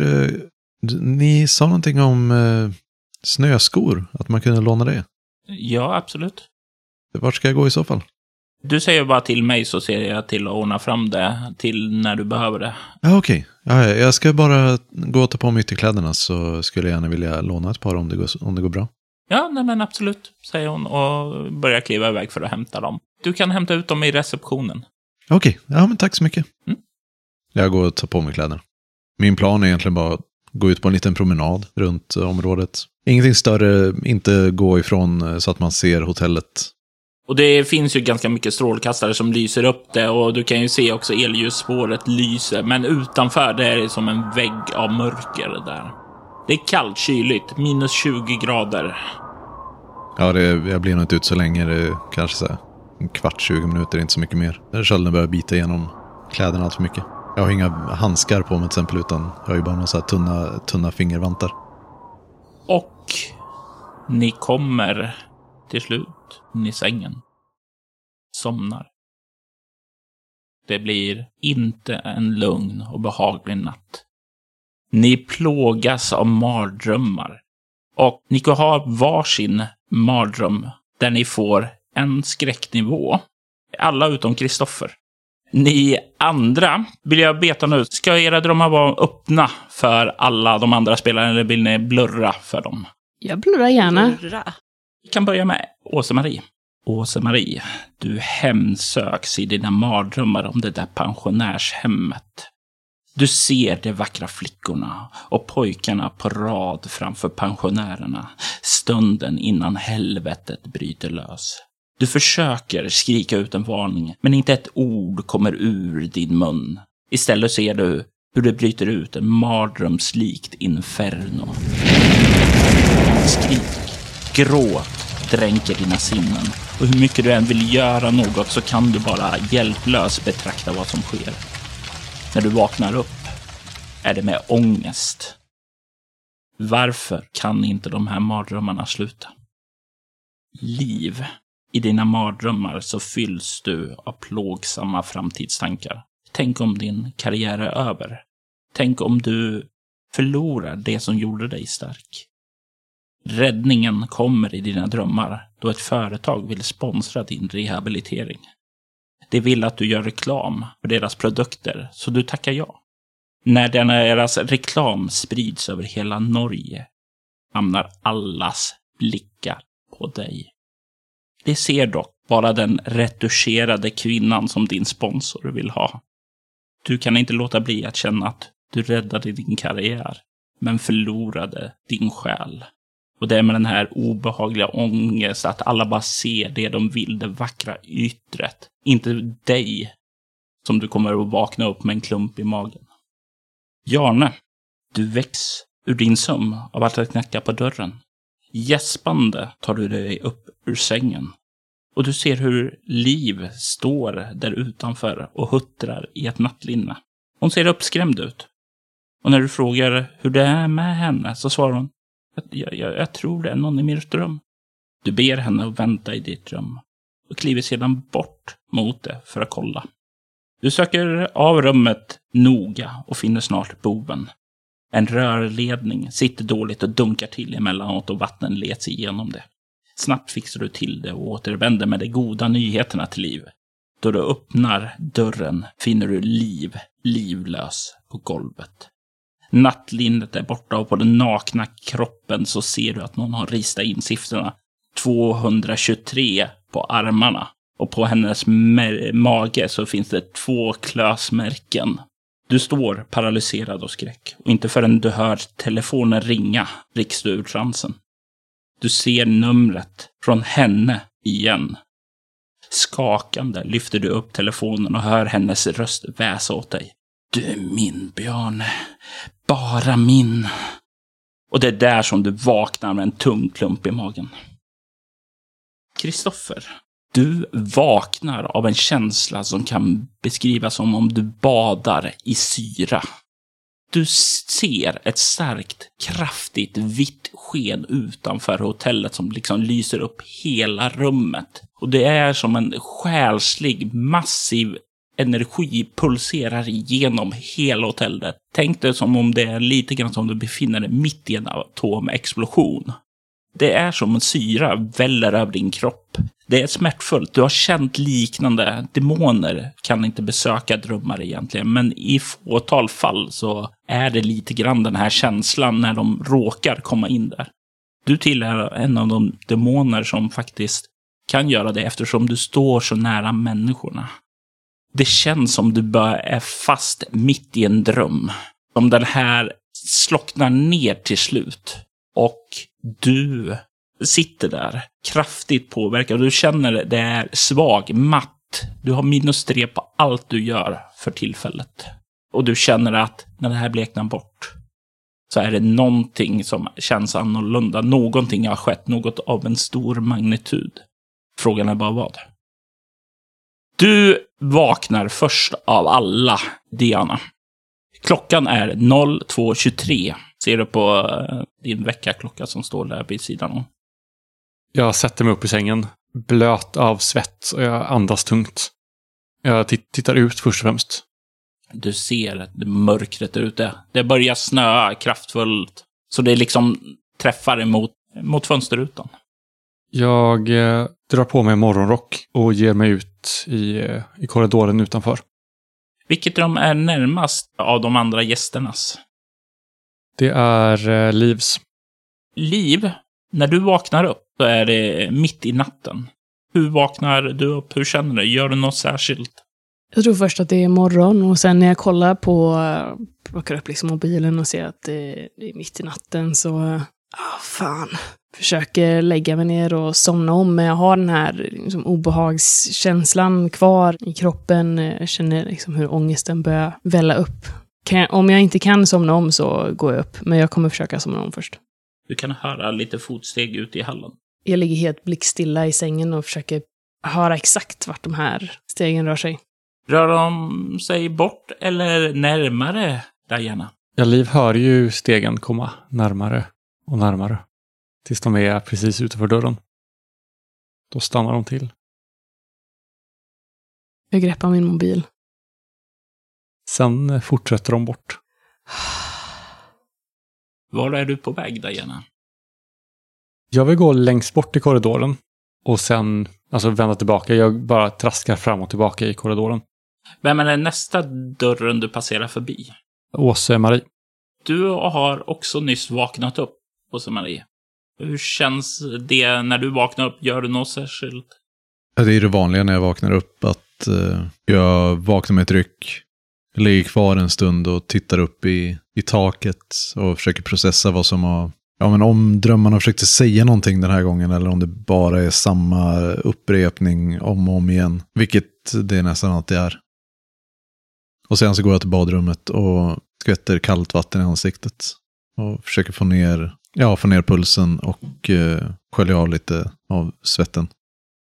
Speaker 3: Eh, ni sa någonting om eh, snöskor, att man kunde låna det.
Speaker 4: Ja, absolut.
Speaker 3: Vart ska jag gå i så fall?
Speaker 4: Du säger bara till mig så ser jag till att ordna fram det till när du behöver det.
Speaker 3: Ja, okej. Ja, ja, jag ska bara gå och ta på mig ytterkläderna så skulle jag gärna vilja låna ett par om det går, om det går bra.
Speaker 4: Ja, nej men absolut, säger hon och börjar kliva iväg för att hämta dem. Du kan hämta ut dem i receptionen.
Speaker 3: Okej, ja men tack så mycket.
Speaker 4: Mm.
Speaker 3: Jag går och tar på mig kläderna. Min plan är egentligen bara att gå ut på en liten promenad runt eh, området. Ingenting större, inte gå ifrån eh, så att man ser hotellet.
Speaker 4: Och det finns ju ganska mycket strålkastare som lyser upp det och du kan ju se också elljusspåret lyser. Men utanför det är det som en vägg av mörker där. Det är kallt, kyligt, minus 20 grader.
Speaker 3: Ja, det, jag blir nog inte ut så länge. Det kanske så här, en kvart, 20 minuter, inte så mycket mer. Kölden börjar bita igenom kläderna allt för mycket. Jag har inga handskar på mig till exempel, utan jag har ju bara några så här tunna, tunna fingervantar.
Speaker 4: Och ni kommer till slut in i sängen. Somnar. Det blir inte en lugn och behaglig natt. Ni plågas av mardrömmar. Och ni har varsin mardröm där ni får en skräcknivå. Alla utom Kristoffer. Ni andra, vill jag veta nu, ska era drömmar vara öppna för alla de andra spelarna eller vill ni blurra för dem?
Speaker 1: Jag blurrar gärna.
Speaker 5: Hurra.
Speaker 4: Vi kan börja med Åse-Marie. Åse-Marie, du hemsöks i dina mardrömmar om det där pensionärshemmet. Du ser de vackra flickorna och pojkarna på rad framför pensionärerna, stunden innan helvetet bryter lös. Du försöker skrika ut en varning, men inte ett ord kommer ur din mun. Istället ser du hur det bryter ut en mardrömslikt inferno. Skrik, gråt dränker dina sinnen. Och hur mycket du än vill göra något så kan du bara hjälplöst betrakta vad som sker. När du vaknar upp är det med ångest. Varför kan inte de här mardrömmarna sluta? Liv. I dina mardrömmar så fylls du av plågsamma framtidstankar. Tänk om din karriär är över. Tänk om du förlorar det som gjorde dig stark. Räddningen kommer i dina drömmar då ett företag vill sponsra din rehabilitering. De vill att du gör reklam för deras produkter, så du tackar ja. När deras reklam sprids över hela Norge hamnar allas blickar på dig. Det ser dock bara den retuscherade kvinnan som din sponsor vill ha. Du kan inte låta bli att känna att du räddade din karriär, men förlorade din själ. Och det är med den här obehagliga ångest att alla bara ser det de vill, det vackra yttret. Inte dig, som du kommer att vakna upp med en klump i magen. Jarne, du väcks ur din sömn av att knacka på dörren. Gäspande tar du dig upp ur sängen. Och du ser hur Liv står där utanför och huttrar i ett nattlinne. Hon ser uppskrämd ut. Och när du frågar hur det är med henne så svarar hon jag, jag, jag tror det är någon i mitt rum. Du ber henne att vänta i ditt rum och kliver sedan bort mot det för att kolla. Du söker av rummet noga och finner snart boven. En rörledning sitter dåligt och dunkar till emellanåt och vatten leds igenom det. Snabbt fixar du till det och återvänder med de goda nyheterna till Liv. Då du öppnar dörren finner du Liv livlös på golvet. Nattlinnet är borta och på den nakna kroppen så ser du att någon har ristat in siffrorna 223 på armarna. Och på hennes mage så finns det två klösmärken. Du står paralyserad av skräck och inte förrän du hör telefonen ringa rycks du ur transen. Du ser numret från henne igen. Skakande lyfter du upp telefonen och hör hennes röst väsa åt dig. Du är min, Bjarne. Bara min. Och det är där som du vaknar med en tung klump i magen. Kristoffer, du vaknar av en känsla som kan beskrivas som om du badar i syra. Du ser ett starkt, kraftigt vitt sken utanför hotellet som liksom lyser upp hela rummet. Och det är som en själslig, massiv energi pulserar igenom hela hotellet. Tänk dig som om det är lite grann som du befinner dig mitt i en atomexplosion. Det är som en syra väller över din kropp. Det är smärtfullt. Du har känt liknande. Demoner kan inte besöka drömmar egentligen, men i fåtal fall så är det lite grann den här känslan när de råkar komma in där. Du tillhör en av de demoner som faktiskt kan göra det eftersom du står så nära människorna. Det känns som du bara är fast mitt i en dröm. Som den här slocknar ner till slut. Och du sitter där, kraftigt påverkad. Du känner det är svag, matt. Du har minus tre på allt du gör för tillfället. Och du känner att när det här bleknar bort så är det någonting som känns annorlunda. Någonting har skett, något av en stor magnitud. Frågan är bara vad. Du vaknar först av alla, Diana. Klockan är 02.23. Ser du på eh, din väckarklocka som står där vid sidan om.
Speaker 2: Jag sätter mig upp i sängen, blöt av svett och jag andas tungt. Jag tittar ut först och främst.
Speaker 4: Du ser mörkret där ute. Det börjar snöa kraftfullt. Så det liksom träffar emot mot fönsterrutan.
Speaker 2: Jag eh, drar på mig morgonrock och ger mig ut i, eh, i korridoren utanför.
Speaker 4: Vilket rum är närmast av de andra gästernas?
Speaker 2: Det är eh, Livs.
Speaker 4: Liv, när du vaknar upp så är det mitt i natten. Hur vaknar du upp? Hur känner du? Gör du något särskilt?
Speaker 1: Jag tror först att det är morgon och sen när jag kollar på, plockar upp liksom mobilen och ser att det, det är mitt i natten så, ah fan. Försöker lägga mig ner och somna om, men jag har den här liksom, obehagskänslan kvar i kroppen. Jag känner liksom hur ångesten börjar välla upp. Jag, om jag inte kan somna om så går jag upp, men jag kommer försöka somna om först.
Speaker 4: Du kan höra lite fotsteg ute i hallen.
Speaker 1: Jag ligger helt blickstilla i sängen och försöker höra exakt vart de här stegen rör sig.
Speaker 4: Rör de sig bort eller närmare Diana?
Speaker 2: Ja, Liv hör ju stegen komma närmare och närmare. Tills de är precis utanför dörren. Då stannar de till.
Speaker 1: Jag greppar min mobil.
Speaker 2: Sen fortsätter de bort.
Speaker 4: Var är du på väg, Diana?
Speaker 2: Jag vill gå längst bort i korridoren och sen alltså vända tillbaka. Jag bara traskar fram och tillbaka i korridoren.
Speaker 4: Vem är nästa dörren du passerar förbi?
Speaker 2: Åse-Marie.
Speaker 4: Du har också nyss vaknat upp, Åse-Marie. Hur känns det när du vaknar upp? Gör du något särskilt?
Speaker 3: Det är det vanliga när jag vaknar upp, att uh, jag vaknar med ett ryck, jag ligger kvar en stund och tittar upp i, i taket och försöker processa vad som har Ja, men om drömmarna försökte säga någonting den här gången eller om det bara är samma upprepning om och om igen. Vilket det nästan alltid är. Och sen så går jag till badrummet och skvätter kallt vatten i ansiktet. Och försöker få ner, ja, få ner pulsen och eh, skölja av lite av svetten.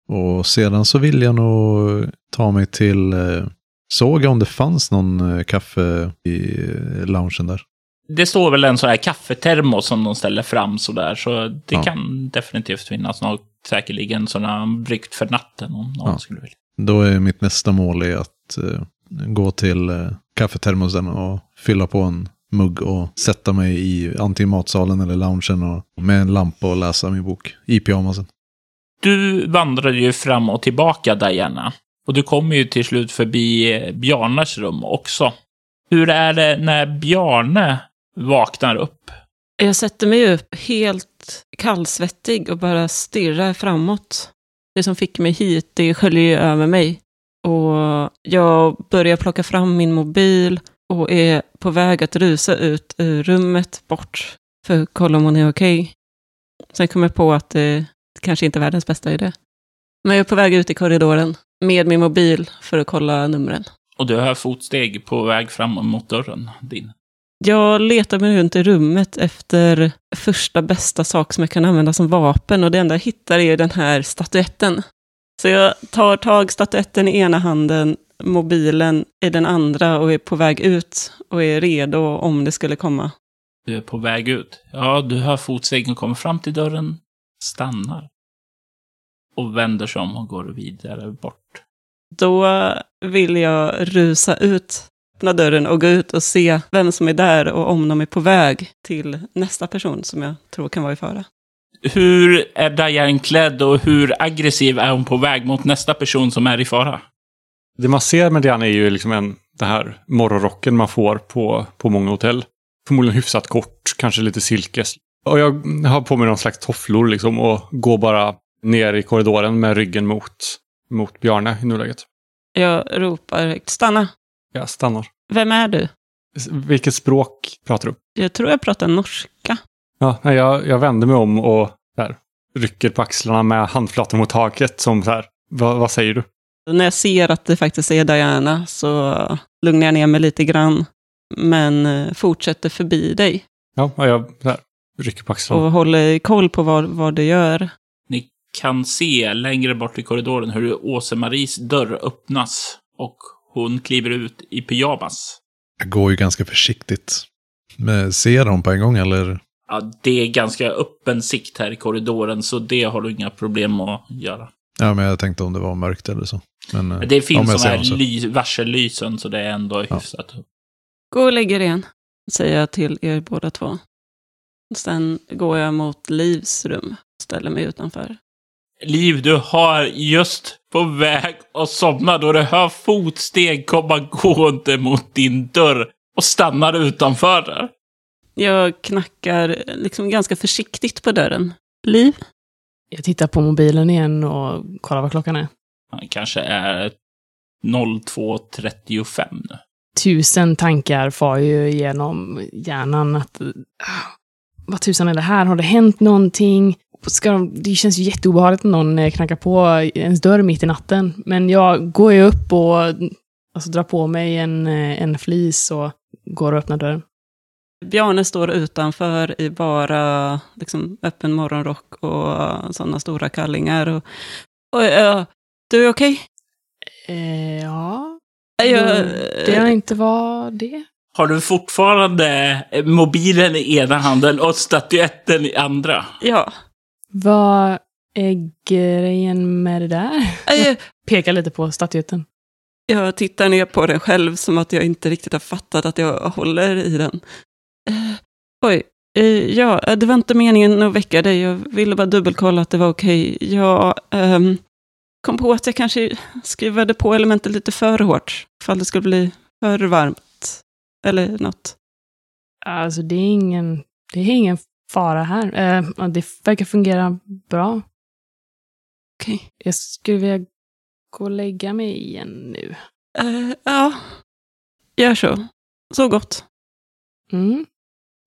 Speaker 3: Och sedan så vill jag nog ta mig till, eh, såg jag om det fanns någon eh, kaffe i eh, loungen där.
Speaker 4: Det står väl en sån här kaffetermos som de ställer fram sådär, så det
Speaker 3: Ja.
Speaker 4: kan definitivt finnas något, säkerligen sådana bryggt för natten om någon
Speaker 3: Ja.
Speaker 4: skulle vilja.
Speaker 3: Då är mitt nästa mål är att eh, gå till eh, kaffetermosen och fylla på en mugg och sätta mig i antingen matsalen eller loungen och med en lampa och läsa min bok i pyjamasen.
Speaker 4: Du vandrade ju fram och tillbaka, Diana. Och du kommer ju till slut förbi eh, Bjarnas rum också. Hur är det när Bjarne vaknar upp?
Speaker 5: Jag sätter mig upp helt kallsvettig och bara stirrar framåt. Det som fick mig hit, det sköljer ju över mig. Och jag börjar plocka fram min mobil och är på väg att rusa ut ur rummet bort för att kolla om hon är okej. Sen kommer jag på att eh, det kanske inte är världens bästa idé. Men jag är på väg ut i korridoren med min mobil för att kolla numren.
Speaker 4: Och du hör fotsteg på väg fram mot dörren din.
Speaker 5: Jag letar mig runt i rummet efter första bästa sak som jag kan använda som vapen och det enda jag hittar är den här statyetten. Så jag tar tag statyetten i ena handen, mobilen i den andra och är på väg ut och är redo om det skulle komma.
Speaker 4: Du är på väg ut. Ja, du hör fotstegen komma fram till dörren, stannar. Och vänder sig om och går vidare bort.
Speaker 5: Då vill jag rusa ut, öppna dörren och gå ut och se vem som är där och om de är på väg till nästa person som jag tror kan vara i fara.
Speaker 4: Hur är Diane klädd och hur aggressiv är hon på väg mot nästa person som är i fara?
Speaker 2: Det man ser med Diana är ju liksom en, den här morgonrocken man får på, på många hotell. Förmodligen hyfsat kort, kanske lite silkes. Och jag har på mig någon slags tofflor liksom och går bara ner i korridoren med ryggen mot, mot Bjarne i nuläget.
Speaker 5: Jag ropar högt, stanna!
Speaker 2: Jag stannar.
Speaker 5: Vem är du?
Speaker 2: Vilket språk pratar du?
Speaker 5: Jag tror jag pratar norska.
Speaker 2: Ja, nej, jag, jag vänder mig om och där. rycker på axlarna med handflatan mot taket som så här. Vad, vad säger du?
Speaker 5: När jag ser att det faktiskt är Diana så lugnar jag ner mig lite grann. Men eh, fortsätter förbi dig
Speaker 2: Ja, jag här, rycker på axlarna.
Speaker 5: och håller koll på vad, vad du gör.
Speaker 4: Kan se längre bort i korridoren hur Åse-Maries dörr öppnas och hon kliver ut i pyjamas.
Speaker 3: Jag går ju ganska försiktigt. Men ser jag dem på en gång eller?
Speaker 4: Ja, det är ganska öppen sikt här i korridoren, så det har du inga problem att göra.
Speaker 3: Ja, men jag tänkte om det var mörkt eller så. Men,
Speaker 4: Men det finns
Speaker 3: jag
Speaker 4: sådana här varsellysen, så det är ändå
Speaker 3: Ja.
Speaker 4: hyfsat.
Speaker 5: Gå och lägg er igen, säger jag till er båda två. Sen går jag mot Livs rum, ställer mig utanför.
Speaker 4: Liv, du har just på väg att somna då du hör fotsteg komma gående mot din dörr och stannar utanför där.
Speaker 5: Jag knackar liksom ganska försiktigt på dörren. Liv?
Speaker 1: Jag tittar på mobilen igen och kollar vad klockan är.
Speaker 4: Han kanske är 02.35 nu.
Speaker 1: Tusen tankar far ju genom hjärnan att... ah, Vad tusan är det här? Har det hänt någonting? Ska de, det känns ju jätteobehagligt när någon eh, knackar på ens dörr mitt i natten. Men jag går ju upp och alltså, drar på mig en, eh, en flis och går och öppnar dörren.
Speaker 5: Bjarne står utanför i bara liksom, öppen morgonrock och sådana stora kallingar. Och, och, ja, du är okej?
Speaker 1: Eh, ja,
Speaker 5: Jag-
Speaker 1: det har inte var det.
Speaker 4: Har du fortfarande mobilen i ena handen och statyetten i andra?
Speaker 5: Ja.
Speaker 1: Vad är grejen med det där?
Speaker 5: Jag, [laughs]
Speaker 1: Pekar lite på statyetten.
Speaker 5: jag tittar ner på den själv som att jag inte riktigt har fattat att jag håller i den. Eh, oj, eh, ja, det var inte meningen att väcka dig. Jag ville bara dubbelkolla att det var okej. Jag ehm, kom på att jag kanske skruvade på elementet lite för hårt. Ifall det skulle bli för varmt. Eller något.
Speaker 1: Alltså det är ingen, det är ingen fara här. Eh, det verkar fungera bra.
Speaker 5: Okej.
Speaker 1: Jag skulle vilja gå och lägga mig igen nu.
Speaker 5: Eh, ja, gör så. Så gott.
Speaker 1: Mm.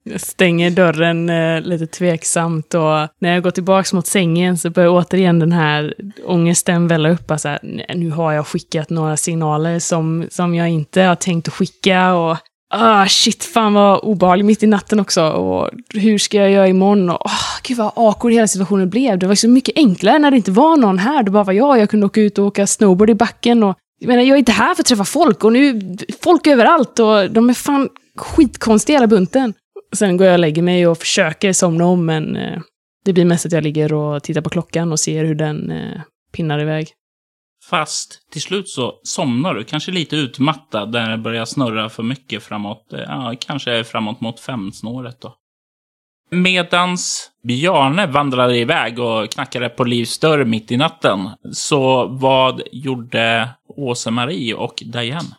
Speaker 1: Jag stänger dörren eh, lite tveksamt och när jag går tillbaka mot sängen så börjar återigen den här ångesten välla upp. Alltså, "Nej, nu har jag skickat några signaler som, som jag inte har tänkt att skicka och ah, shit, fan vad obehagligt mitt i natten också. Och hur ska jag göra imorgon? Och, oh, gud vad awkward hela situationen blev. Det var så mycket enklare när det inte var någon här. Det bara var jag. Jag kunde åka ut och åka snowboard i backen. Och, jag menar, jag är inte här för att träffa folk och nu folk överallt och de är fan skitkonstiga hela bunten. Sen går jag och lägger mig och försöker somna om, men eh, det blir mest att jag ligger och tittar på klockan och ser hur den eh, pinnar iväg.
Speaker 4: Fast till slut så somnar du, kanske lite utmattad, där det börjar snurra för mycket framåt, ja, kanske framåt mot femsnåret då. Medans Bjarne vandrade iväg och knackade på Livs dörr mitt i natten, så vad gjorde Åse-Marie och Diane?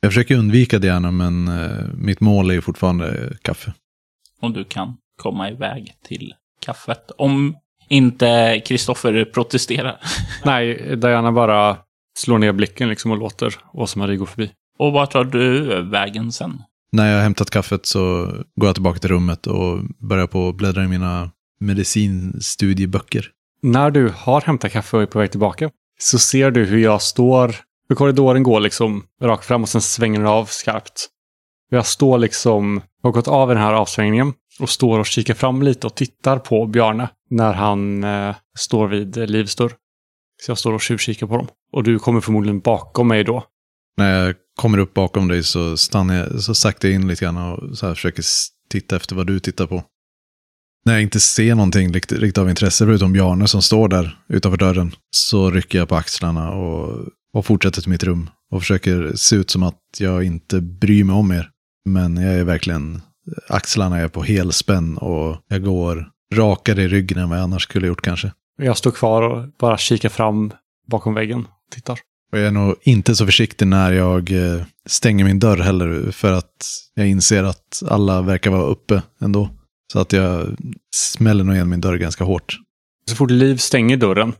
Speaker 3: Jag försöker undvika gärna, men eh, mitt mål är ju fortfarande kaffe.
Speaker 4: Om du kan komma iväg till kaffet. Om inte Kristoffer protesterar. [laughs]
Speaker 2: Nej, Diana bara slår ner blicken liksom och låter Åsa-Marie gå förbi.
Speaker 4: Och vart tar du vägen sen?
Speaker 3: När jag har hämtat kaffet så går jag tillbaka till rummet och börjar på att bläddra i mina medicinstudieböcker.
Speaker 2: När du har hämtat kaffe och är på väg tillbaka så ser du hur jag står, hur korridoren går liksom rakt fram och sen svänger den av skarpt. Jag står liksom, har gått av i den här avsvängningen och står och kikar fram lite och tittar på Bjarne när han eh, står vid Livs dörr. Så jag står och tjuvkikar på dem. Och du kommer förmodligen bakom mig då.
Speaker 3: När jag kommer upp bakom dig så stannar jag, så saktar jag in lite grann och så här försöker titta efter vad du tittar på. När jag inte ser någonting riktigt, riktigt av intresse förutom Bjarne som står där utanför dörren så rycker jag på axlarna och, och fortsätter till mitt rum och försöker se ut som att jag inte bryr mig om er. Men jag är verkligen, axlarna är på helspänn och jag går rakare i ryggen än vad jag annars skulle gjort kanske.
Speaker 2: Jag står kvar och bara kikar fram bakom väggen och tittar.
Speaker 3: Och jag är nog inte så försiktig när jag eh, stänger min dörr heller, för att jag inser att alla verkar vara uppe ändå. Så att jag smäller nog igen min dörr ganska hårt.
Speaker 2: Så fort Liv stänger dörren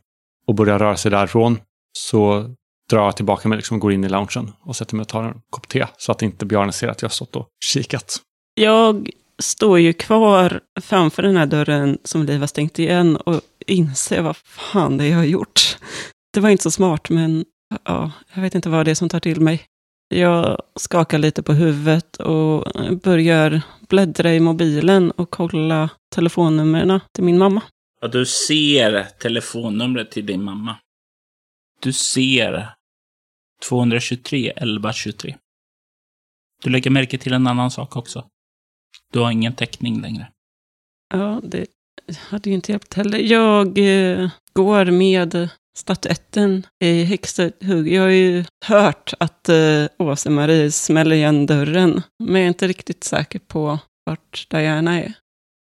Speaker 2: och börjar röra sig därifrån så drar jag tillbaka mig liksom och går in i loungen och sätter mig och tar en kopp te så att inte Bjarne ser att jag har stått och kikat.
Speaker 5: Jag står ju kvar framför den här dörren som Liv har stängt igen och inser vad fan det är jag har gjort. Det var inte så smart, men ja, jag vet inte vad det är som tar till mig. Jag skakar lite på huvudet och börjar bläddra i mobilen och kolla telefonnumren till min mamma.
Speaker 4: Ja, du ser telefonnumret till din mamma. Du ser 223 11 23. Du lägger märke till en annan sak också. Du har ingen täckning längre.
Speaker 5: Ja, det hade ju inte hjälpt heller. Jag eh, går med statyetten i häxhugg. Jag har ju hört att eh, Åse-Marie smäller igen dörren, men jag är inte riktigt säker på vart Diana är.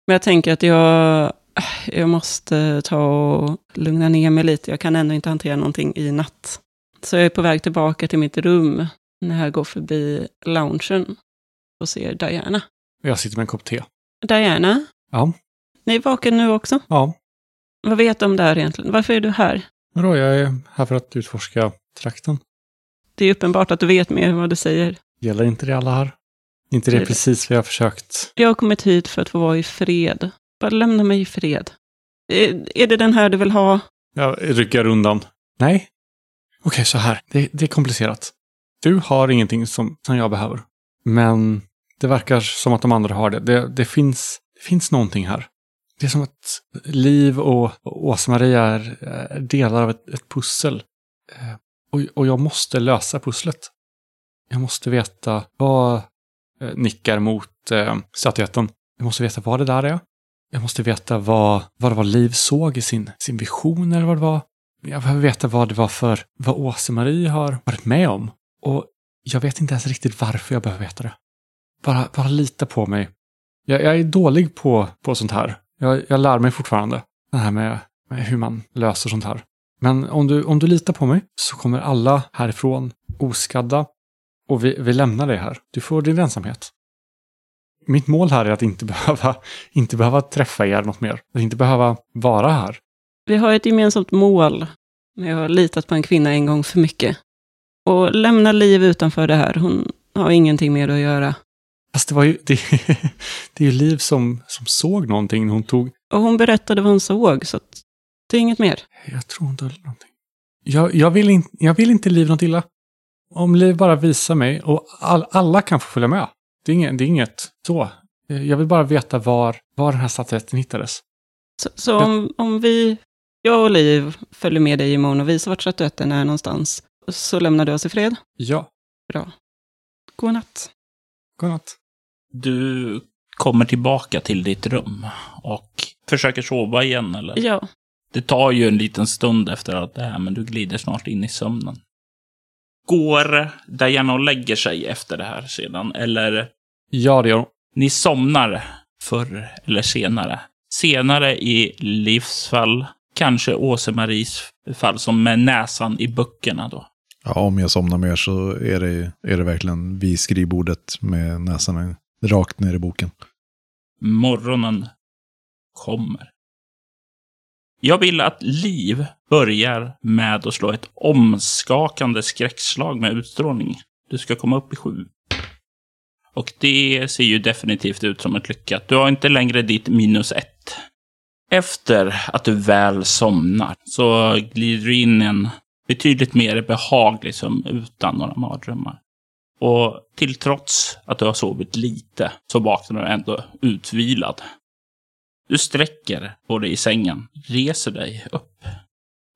Speaker 5: Men jag tänker att jag, eh, jag måste ta och lugna ner mig lite. Jag kan ändå inte hantera någonting i natt. Så jag är på väg tillbaka till mitt rum när jag går förbi loungen och ser Diana.
Speaker 2: Jag sitter med en kopp te.
Speaker 5: Diana?
Speaker 2: Ja.
Speaker 5: Ni är vaken nu också?
Speaker 2: Ja.
Speaker 5: Vad vet du om det här egentligen? Varför är du här?
Speaker 2: Vadå, jag är här för att utforska trakten.
Speaker 5: Det är uppenbart att du vet mer än vad du säger.
Speaker 2: Gäller inte det alla här? inte det,
Speaker 5: Det
Speaker 2: precis vad jag har försökt?
Speaker 5: Jag har kommit hit för att få vara i fred. Bara lämna mig i fred. Är, är det den här du vill ha?
Speaker 2: Jag rycker undan. Nej. Okej, så här. Det, det är komplicerat. Du har ingenting som, som jag behöver. Men det verkar som att de andra har det. Det, det, finns, det finns någonting här. Det är som att Liv och, och Åsa-Marie är, är delar av ett, ett pussel. Eh, Och, och jag måste lösa pusslet. Jag måste veta vad eh, nickar mot eh, statyetten. Jag måste veta vad det där är. Jag måste veta vad, vad det var Liv såg i sin, sin vision eller vad det var. Jag behöver veta vad det var för, vad Åse-Marie har varit med om. Och jag vet inte ens riktigt varför jag behöver veta det. Bara, bara lita på mig. Jag, jag är dålig på, på sånt här. Jag, jag lär mig fortfarande. Det här med, med hur man löser sånt här. Men om du, om du litar på mig så kommer alla härifrån oskadda. Och vi, vi lämnar dig här. Du får din ensamhet. Mitt mål här är att inte [laughs] behöva, inte behöva träffa er något mer. Att inte behöva vara här.
Speaker 5: Vi har ett gemensamt mål. Jag har litat på en kvinna en gång för mycket. Och lämna Liv utanför det här. Hon har ingenting mer att göra.
Speaker 2: Fast det var ju, [laughs] det, det är ju Liv som, som såg någonting när hon tog,
Speaker 5: Och hon berättade vad hon såg, så att det är inget mer.
Speaker 2: jag tror hon döljer någonting. Jag, jag, vill in, jag vill inte Liv något illa. Om Liv bara visar mig och all, alla kan få följa med. Det är inget, det är inget så. Jag vill bara veta var, var den här statyetten hittades.
Speaker 5: Så, så om, om vi, jag och Liv, följer med dig imorgon och visar vart statyetten är någonstans, så lämnar du oss i fred?
Speaker 2: Ja,
Speaker 5: Bra. God natt.
Speaker 2: godnatt.
Speaker 4: Du kommer tillbaka till ditt rum och försöker sova igen, eller?
Speaker 5: Ja,
Speaker 4: Det tar ju en liten stund efter allt det här, men du glider snart in i sömnen. Går Diana och lägger sig efter det här sedan, eller
Speaker 2: Ja, det gör hon.
Speaker 4: ni somnar förr eller senare? Senare i livsfall, kanske Åse-Maries fall, som med näsan i böckerna då.
Speaker 3: Ja, om jag somnar mer så är det, är det verkligen vid skrivbordet med näsan rakt ner i boken.
Speaker 4: Morgonen kommer. Jag vill att Liv börjar med att slå ett omskakande skräckslag med utstrålning. Du ska komma upp i sju. Och det ser ju definitivt ut som ett lyckat. Du har inte längre ditt minus ett. Efter att du väl somnar så glider du in i en betydligt mer behaglig sömn utan några mardrömmar. Och till trots att du har sovit lite så vaknar du ändå utvilad. Du sträcker på dig i sängen, reser dig upp.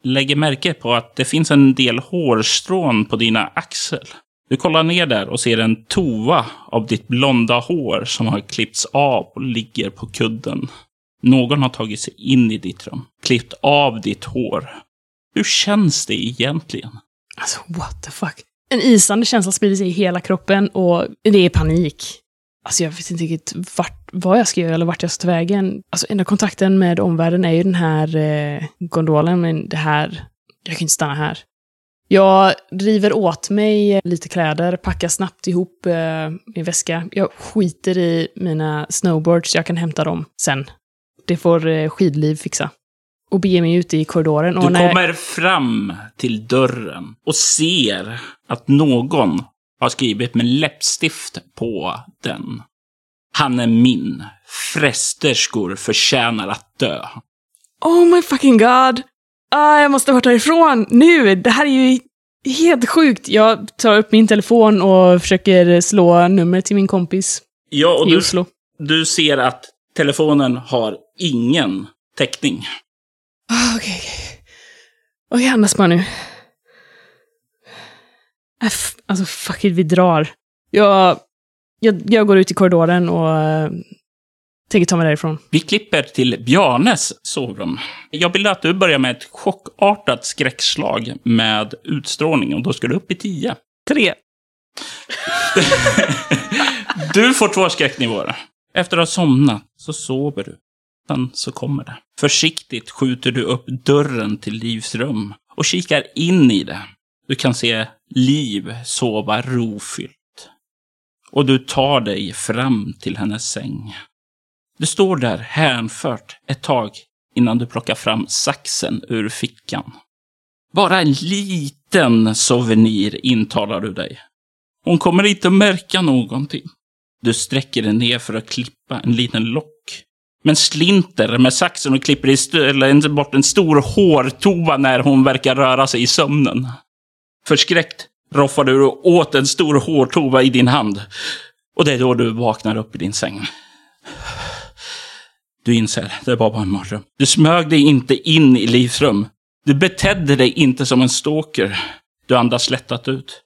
Speaker 4: Lägger märke på att det finns en del hårstrån på dina axel. Du kollar ner där och ser en tova av ditt blonda hår som har klippts av och ligger på kudden. Någon har tagit sig in i ditt rum, klippt av ditt hår. Hur känns det egentligen?
Speaker 1: Alltså, what the fuck? En isande känsla sprider sig i hela kroppen och det är panik. Alltså jag vet inte riktigt vart, vad jag ska göra eller vart jag ska ta vägen. Alltså enda kontakten med omvärlden är ju den här eh, gondolen, men det här, jag kan inte stanna här. Jag river åt mig eh, lite kläder, packar snabbt ihop eh, min väska. Jag skiter i mina snowboards, jag kan hämta dem sen. Det får eh, skidliv fixa. Och beger mig ut i korridoren.
Speaker 4: Du
Speaker 1: när...
Speaker 4: kommer fram till dörren och ser att någon har skrivit med läppstift på den. Han är min. Frästerskor förtjänar att dö.
Speaker 1: Oh my fucking god! Ah, jag måste bort härifrån nu! Det här är ju helt sjukt. Jag tar upp min telefon och försöker slå numret till min kompis
Speaker 4: Ja, och
Speaker 1: i
Speaker 4: du,
Speaker 1: Oslo.
Speaker 4: du ser att telefonen har ingen täckning.
Speaker 1: Ah, Okej, okej. Okej, andas bara nu. Äh, f- Alltså, fuck it, vi drar. Jag, jag, jag går ut i korridoren och äh, tänker ta mig därifrån.
Speaker 4: Vi klipper till Bjarnes sovrum. Jag vill att du börjar med ett chockartat skräckslag med utstrålning och då ska du upp i 10.
Speaker 5: Tre. [laughs]
Speaker 4: Du får två skräcknivåer. Efter att ha somnat så sover du. Sen så kommer det. Försiktigt skjuter du upp dörren till Livs rum och kikar in i det. Du kan se Liv sova rofyllt. Och du tar dig fram till hennes säng. Du står där hänfört ett tag innan du plockar fram saxen ur fickan. Bara en liten souvenir intalar du dig. Hon kommer inte att märka någonting. Du sträcker dig ner för att klippa en liten lock. Men slinter med saxen och klipper istället bort en stor hårtova när hon verkar röra sig i sömnen. Förskräckt roffar du åt en stor hårtova i din hand. Och det är då du vaknar upp i din säng. Du inser, det var bara en mardröm. Du smög dig inte in i Livs rum. Du betedde dig inte som en stalker. Du andas lättat ut.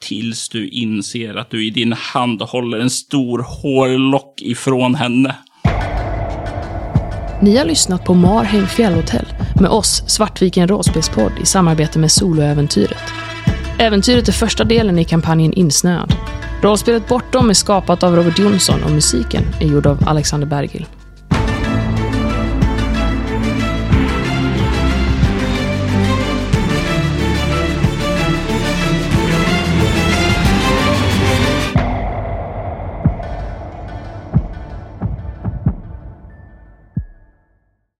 Speaker 4: Tills du inser att du i din hand håller en stor hårlock ifrån henne.
Speaker 1: Ni har lyssnat på Marheim fjällhotell med oss, Svartviken rollspelspodd, i samarbete med Soloäventyret. Äventyret är första delen i kampanjen Insnöad. Rollspelet Bortom är skapat av Robert Jonsson och musiken är gjord av Alexander Bergil.